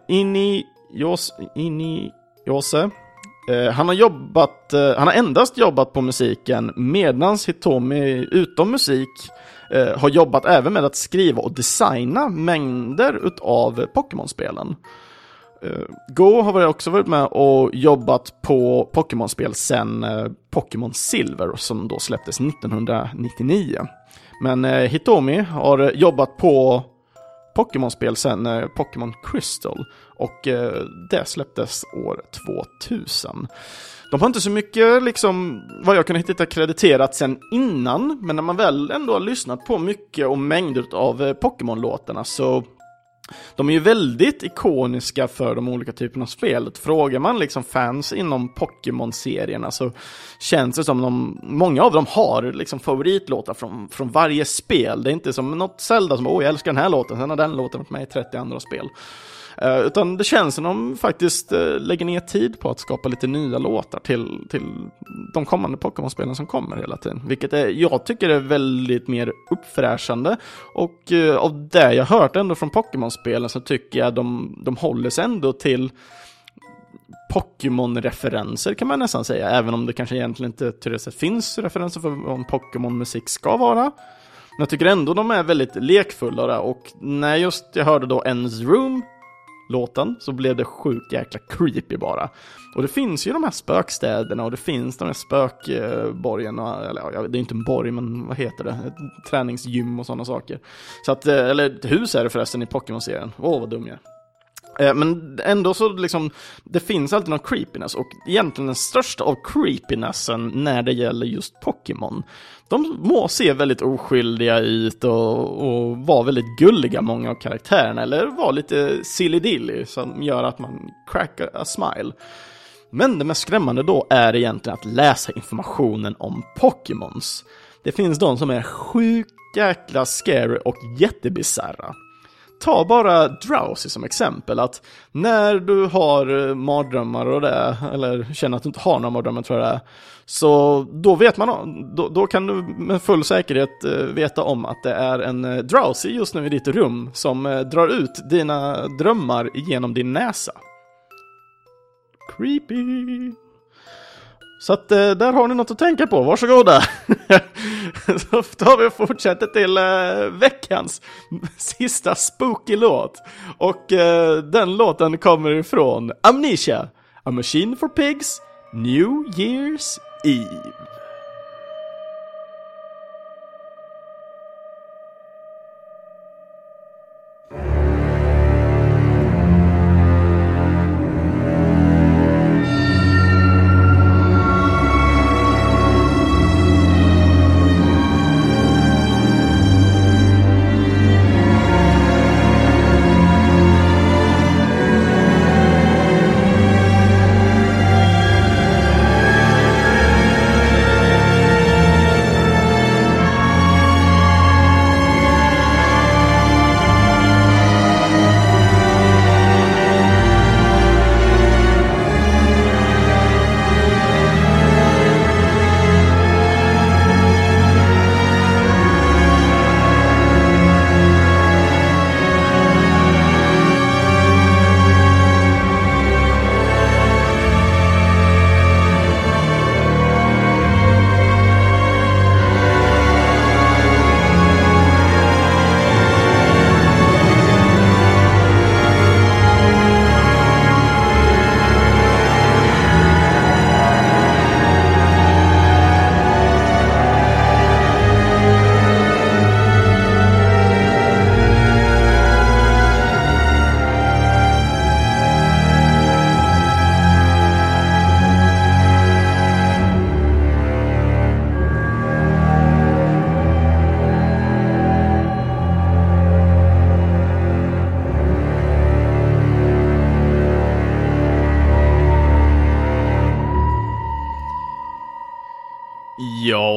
in i Jose uh, han har jobbat, uh, han har endast jobbat på musiken medans Hitomi utom musik eh, har jobbat även med att skriva och designa mängder utav Pokémon-spelen. Eh, Go har också varit med och jobbat på Pokémon-spel sedan eh, Pokémon Silver som då släpptes 1999. Men eh, Hitomi har jobbat på Pokémon-spel sedan eh, Pokémon Crystal och eh, det släpptes år 2000. De har inte så mycket, liksom, vad jag kunnat hitta krediterat sen innan, men när man väl ändå har lyssnat på mycket och mängder av eh, Pokémon-låtarna så de är ju väldigt ikoniska för de olika typerna av spel. Frågar man liksom fans inom Pokémon-serierna så känns det som de, många av dem har liksom favoritlåtar från, från varje spel. Det är inte som något Zelda som, åh jag älskar den här låten, sen har den låten varit med i 30 andra spel. Eh, utan det känns som de faktiskt eh, lägger ner tid på att skapa lite nya låtar till, till de kommande Pokémon-spelen som kommer hela tiden. Vilket är, jag tycker är väldigt mer uppfräschande. Och eh, av det jag hört ändå från Pokémon-spelen så tycker jag de, de håller sig ändå till Pokémon-referenser kan man nästan säga, även om det kanske egentligen inte till det finns referenser för vad Pokémon-musik ska vara. Men jag tycker ändå de är väldigt lekfulla och när just jag hörde då Ends Room låten så blev det sjukt jäkla creepy bara. Och det finns ju de här spökstäderna och det finns de här spökborgarna, eller ja, det är inte en borg men vad heter det, ett träningsgym och sådana saker. Så att, eh, eller ett hus är det förresten i Pokémon-serien, åh oh, vad dum jag är. Eh, men ändå så liksom, det finns alltid någon creepiness och egentligen den största av creepinessen när det gäller just Pokémon. De må se väldigt oskyldiga ut och, och vara väldigt gulliga många av karaktärerna eller vara lite silly-dilly som gör att man crack-a-smile. Men det mest skrämmande då är egentligen att läsa informationen om Pokémons. Det finns de som är sjukt jäkla scary och jättebisarra ta bara Drowsy som exempel, att när du har eh, mardrömmar och det, eller känner att du inte har några mardrömmar tror jag det är, så då vet man, då, då kan du med full säkerhet eh, veta om att det är en eh, Drowsy just nu i ditt rum som drar ut dina drömmar genom din näsa. Creepy! Så att eh, där har ni något att tänka på, varsågoda! [LAUGHS] Så tar vi och fortsätter till eh, veckans sista spooky låt. Och eh, den låten kommer ifrån Amnesia, A Machine for Pigs, New Year's Eve.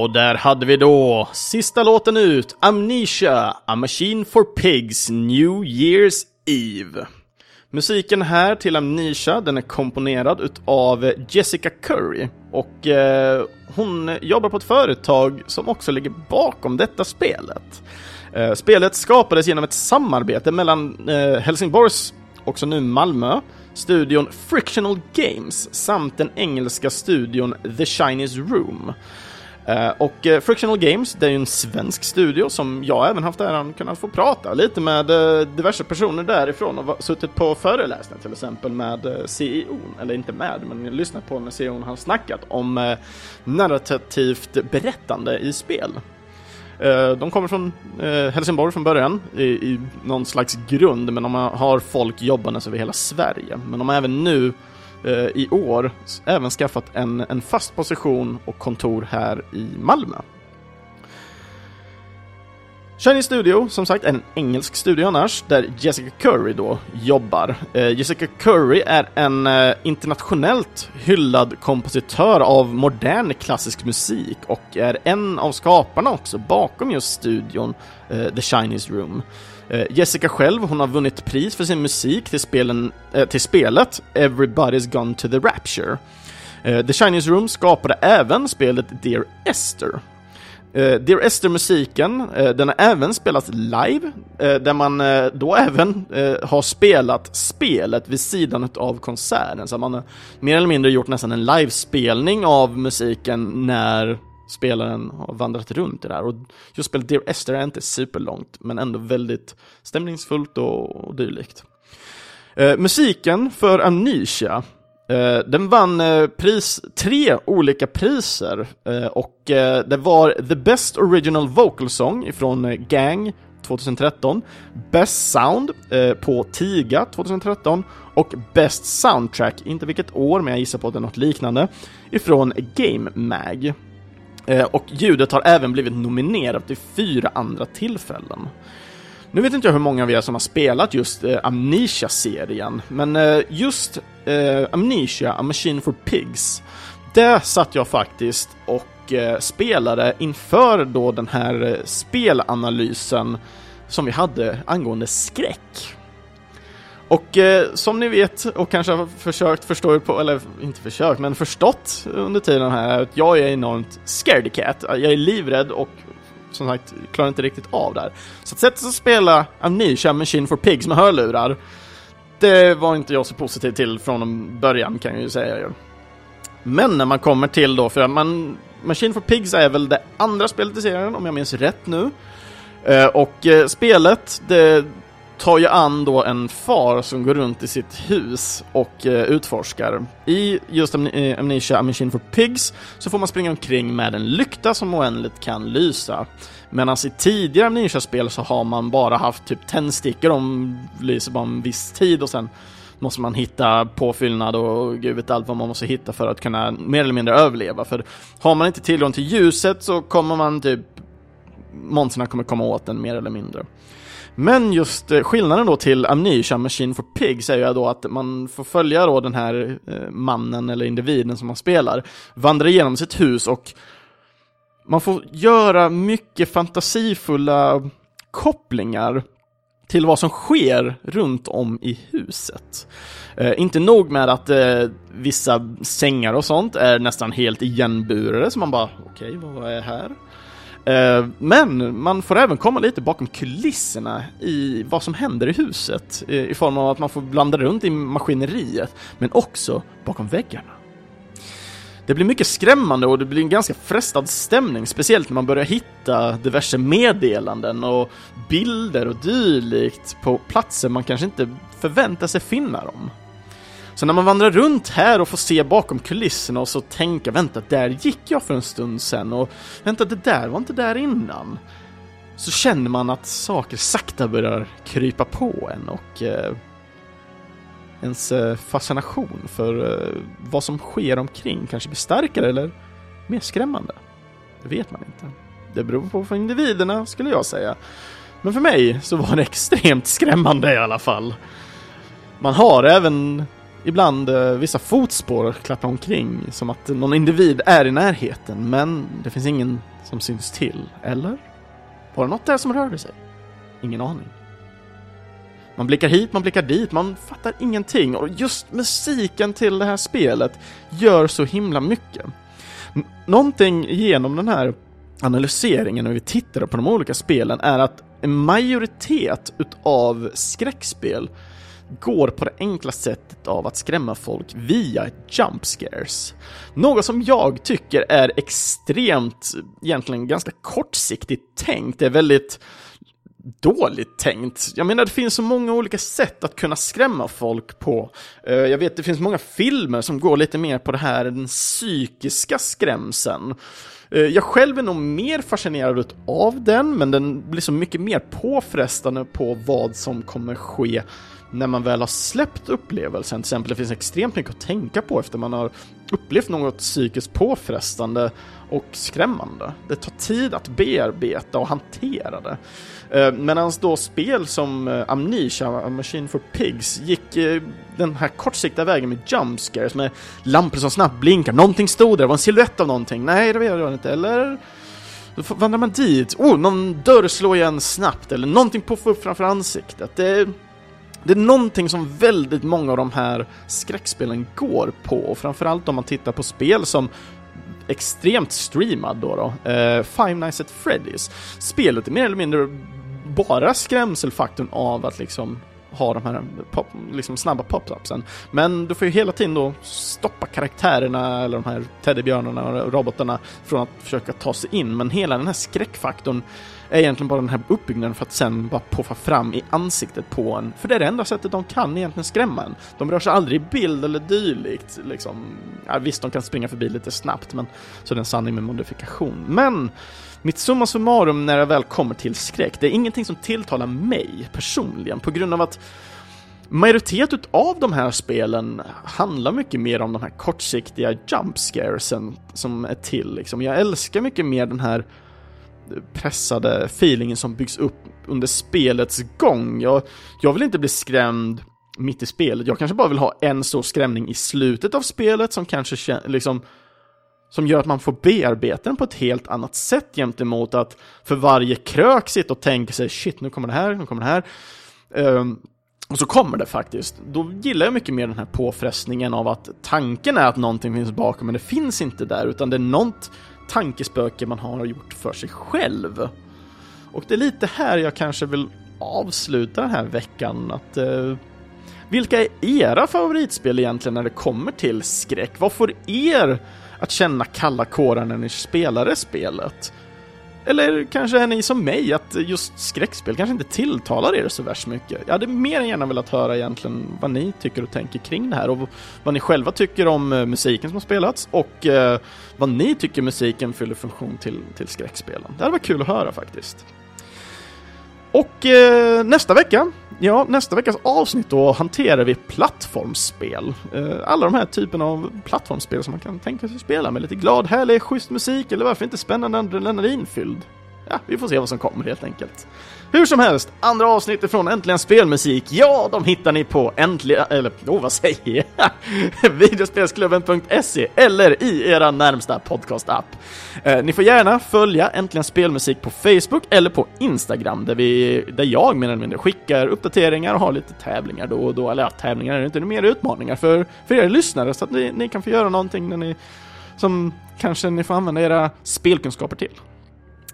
Och där hade vi då sista låten ut, Amnesia, A Machine for Pigs, New Year's Eve. Musiken här till Amnesia, den är komponerad utav Jessica Curry och eh, hon jobbar på ett företag som också ligger bakom detta spelet. Eh, spelet skapades genom ett samarbete mellan eh, Helsingborgs, också nu Malmö, studion Frictional Games samt den engelska studion The Chinese Room. Eh, och eh, Frictional Games, det är ju en svensk studio som jag även haft äran kunnat få prata lite med eh, diverse personer därifrån och suttit på föreläsningar till exempel med CEO, eller inte med, men lyssnat på när CEO har snackat om narrativt berättande i spel. De kommer från Helsingborg från början i, i någon slags grund, men de har folk jobbandes över hela Sverige. Men de har även nu Eh, i år även skaffat en, en fast position och kontor här i Malmö. Shiny Studio, som sagt, är en engelsk studio annars, där Jessica Curry då jobbar. Eh, Jessica Curry är en eh, internationellt hyllad kompositör av modern klassisk musik och är en av skaparna också bakom just studion eh, The Chinese Room. Eh, Jessica själv, hon har vunnit pris för sin musik till, spelen, eh, till spelet Everybody's Gone to the Rapture. Eh, The Chinese Room skapade även spelet Dear Esther, Uh, Dear Esther-musiken, uh, eh, den har även spelats live, uh, där man då även har spelat spelet vid sidan av konserten. Så man har mer eller mindre gjort nästan en livespelning av musiken när spelaren har vandrat runt i det här. Och just spelet Dear Esther är inte superlångt, men ändå väldigt stämningsfullt och, och dylikt. musiken för Amnesia Eh, den vann uh, pris, tre olika priser uh, och det var The Best Original Vocal Song ifrån Gang 2013, Best Sound på Tiga 2013 och Best Soundtrack, inte vilket år men jag gissar på att det är något liknande, ifrån Game Mag. och ljudet har även blivit nominerat vid fyra andra tillfällen. Nu vet inte jag hur många av er som har spelat just eh, Amnesia-serien, men eh, just eh, Amnesia, A Machine for Pigs, det satt jag faktiskt och eh, spelade inför då den här eh, spelanalysen som vi hade angående skräck. Och eh, som ni vet och kanske har försökt förstå på, eller inte försökt, men förstått under tiden här, att jag är enormt scaredy cat. Jag är livrädd och som sagt, klarar inte riktigt av det här. Så att sätta sig och spela Amnesia Machine for Pigs med hörlurar, det var inte jag så positiv till från början kan jag ju säga. Men när man kommer till då, för man, Machine for Pigs är väl det andra spelet i serien om jag minns rätt nu. Eh, och eh, spelet, det tar ju an då en far som går runt i sitt hus och eh, utforskar. I just Am eh, Amnesia A Machine for Pigs så får man springa omkring med en lykta som oändligt kan lysa. Medan i tidigare Amnesia-spel så har man bara haft typ tändstickor, de lyser bara en viss tid och sen måste man hitta påfyllnad och gud vet allt vad man måste hitta för att kunna mer eller mindre överleva. För har man inte tillgång till ljuset så kommer man typ monstren kommer komma åt den mer eller mindre. Men just eh, skillnaden då till Amnesia Machine for Pigs är ju då att man får följa då den här eh, mannen eller individen som man spelar, vandra igenom sitt hus och man får göra mycket fantasifulla kopplingar till vad som sker runt om i huset. Eh, inte nog med att eh, vissa sängar och sånt är nästan helt igenburade, så man bara okej, okay, vad är här? Eh, men man får även komma lite bakom kulisserna i vad som händer i huset eh, i form av att man får blanda runt i maskineriet, men också bakom väggarna. Det blir mycket skrämmande och det blir en ganska frestad stämning, speciellt när man börjar hitta diverse meddelanden och bilder och dylikt på platser man kanske inte förväntar sig finna dem. Så när man vandrar runt här och får se bakom kulisserna och så tänka vänta, där gick jag för en stund sen och vänta, det där var inte där innan. Så känner man att saker sakta börjar krypa på en och eh, ens eh, fascination för eh, vad som sker omkring kanske blir starkare eller mer skrämmande. Det vet man inte. Det beror på för individerna skulle jag säga. Men för mig så var det [LAUGHS] extremt skrämmande i alla fall. Man har även ibland eh, vissa fotspår klappa omkring som att någon individ är i närheten men det finns ingen som syns till. Eller? Var det något där som rörde sig? Ingen aning. Man blickar hit, man blickar dit, man fattar ingenting och just musiken till det här spelet gör så himla mycket. N någonting genom den här analyseringen när vi tittar på de olika spelen är att en majoritet utav skräckspel går på det enkla sättet av att skrämma folk via jump scares. Något som jag tycker är extremt, egentligen ganska kortsiktigt tänkt. Det är väldigt dåligt tänkt. Jag menar, det finns så många olika sätt att kunna skrämma folk på. Eh, jag vet, det finns många filmer som går lite mer på det här, den psykiska skrämseln. Eh, jag själv är nog mer fascinerad av den, men den blir så mycket mer påfrestande på vad som kommer ske när man väl har släppt upplevelsen, till exempel det finns extremt mycket att tänka på efter man har upplevt något psykiskt påfrestande och skrämmande. Det tar tid att bearbeta och hantera det. Eh, Medan då spel som eh, Amnesia, Machine for Pigs, gick eh, den här kortsiktiga vägen med jumpscares med lampor som snabbt blinkar, någonting stod där, det var en silhuett av någonting, nej det vet jag inte, eller då vandrar man dit, oh, någon dörr slår igen snabbt, eller någonting puffar upp framför ansiktet. Det, det är någonting som väldigt många av de här skräckspelen går på, och framförallt om man tittar på spel som extremt streamad då, då. eh, Five Nights at Freddy's. Spelet är mer eller mindre bara skrämselfaktorn av att liksom ha de här pop, liksom snabba pop-upsen. Men du får ju hela tiden då stoppa karaktärerna eller de här teddybjörnarna och robotarna från att försöka ta sig in. Men hela den här skräckfaktorn är egentligen bara den här uppbyggnaden för att sen bara poffa fram i ansiktet på en. För det är det enda sättet de kan egentligen skrämma en. De rör sig aldrig i bild eller dylikt. Liksom. Ja, visst, de kan springa förbi lite snabbt, men så är det en sanning med modifikation. Men mitt summa summarum när det väl kommer till skräck, det är ingenting som tilltalar mig personligen på grund av att Majoriteten av de här spelen handlar mycket mer om de här kortsiktiga jump scaresen som är till liksom. Jag älskar mycket mer den här pressade feelingen som byggs upp under spelets gång. Jag, jag vill inte bli skrämd mitt i spelet, jag kanske bara vill ha en stor skrämning i slutet av spelet som kanske liksom som gör att man får bearbeta den på ett helt annat sätt gentemot att för varje krök sitta och tänka sig shit, nu kommer det här, nu kommer det här. Um, och så kommer det faktiskt. Då gillar jag mycket mer den här påfrestningen av att tanken är att någonting finns bakom, men det finns inte där, utan det är något tankespöke man har gjort för sig själv. Och det är lite här jag kanske vill avsluta den här veckan, att uh, vilka är era favoritspel egentligen när det kommer till skräck? Vad får er att känna kalla kårar när ni spelar det spelet? Eller kanske är ni som mig, att just skräckspel kanske inte tilltalar er så värst mycket. Jag hade mer än gärna velat höra egentligen vad ni tycker och tänker kring det här och vad ni själva tycker om eh, musiken som har spelats och eh, vad ni tycker musiken fyller funktion till, till skräckspelen. Det hade varit kul att höra faktiskt. Och eh, nästa vecka, ja, nästa veckas avsnitt då hanterar vi plattformsspel. Eh, alla de här typerna av plattformsspel som man kan tänka sig spela med lite glad, härlig, schysst musik eller varför inte spännande adrenalinfylld. Ja, vi får se vad som kommer helt enkelt. Hur som helst, andra avsnittet från Äntligen Spelmusik, ja, de hittar ni på äntligen, eller oh, vad säger jag? [LAUGHS] Videospelsklubben.se eller i era närmsta podcast-app. Eh, ni får gärna följa Äntligen Spelmusik på Facebook eller på Instagram där, vi, där jag mer eller mindre skickar uppdateringar och har lite tävlingar då och då. Eller ja, tävlingar är det inte, det är mer utmaningar för, för er lyssnare så att ni, ni kan få göra någonting när ni, som kanske ni får använda era spelkunskaper till.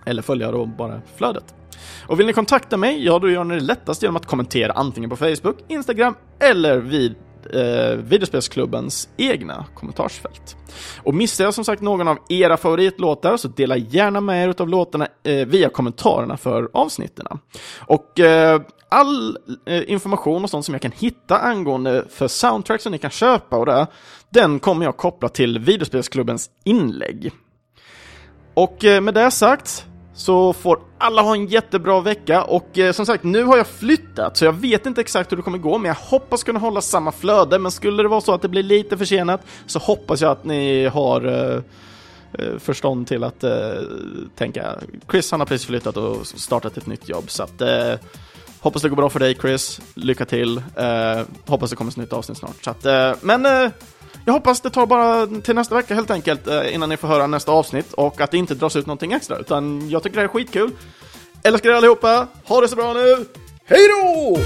Eller följa då bara flödet. Och vill ni kontakta mig, ja då gör ni det lättast genom att kommentera antingen på Facebook, Instagram eller vid eh, videospelsklubbens egna kommentarsfält. Och missar jag som sagt någon av era favoritlåtar så dela gärna med er av låtarna eh, via kommentarerna för avsnitten. Och eh, all eh, information och sånt som jag kan hitta angående för soundtrack som ni kan köpa och det, den kommer jag koppla till videospelsklubbens inlägg. Och eh, med det sagt så får alla ha en jättebra vecka och eh, som sagt, nu har jag flyttat så jag vet inte exakt hur det kommer gå, men jag hoppas kunna hålla samma flöde. Men skulle det vara så att det blir lite försenat så hoppas jag att ni har eh, eh förstånd till att eh, tänka. Chris han har precis flyttat och startat ett nytt jobb så att eh, hoppas det går bra för dig Chris. Lycka till. Eh, hoppas det kommer ett nytt avsnitt snart. Så att, eh, men eh, jag hoppas det tar bara till nästa vecka helt enkelt eh, innan ni får höra nästa avsnitt och att det inte dras ut någonting extra utan jag tycker det här är skitkul. Älskar er allihopa, ha det så bra nu, hej då!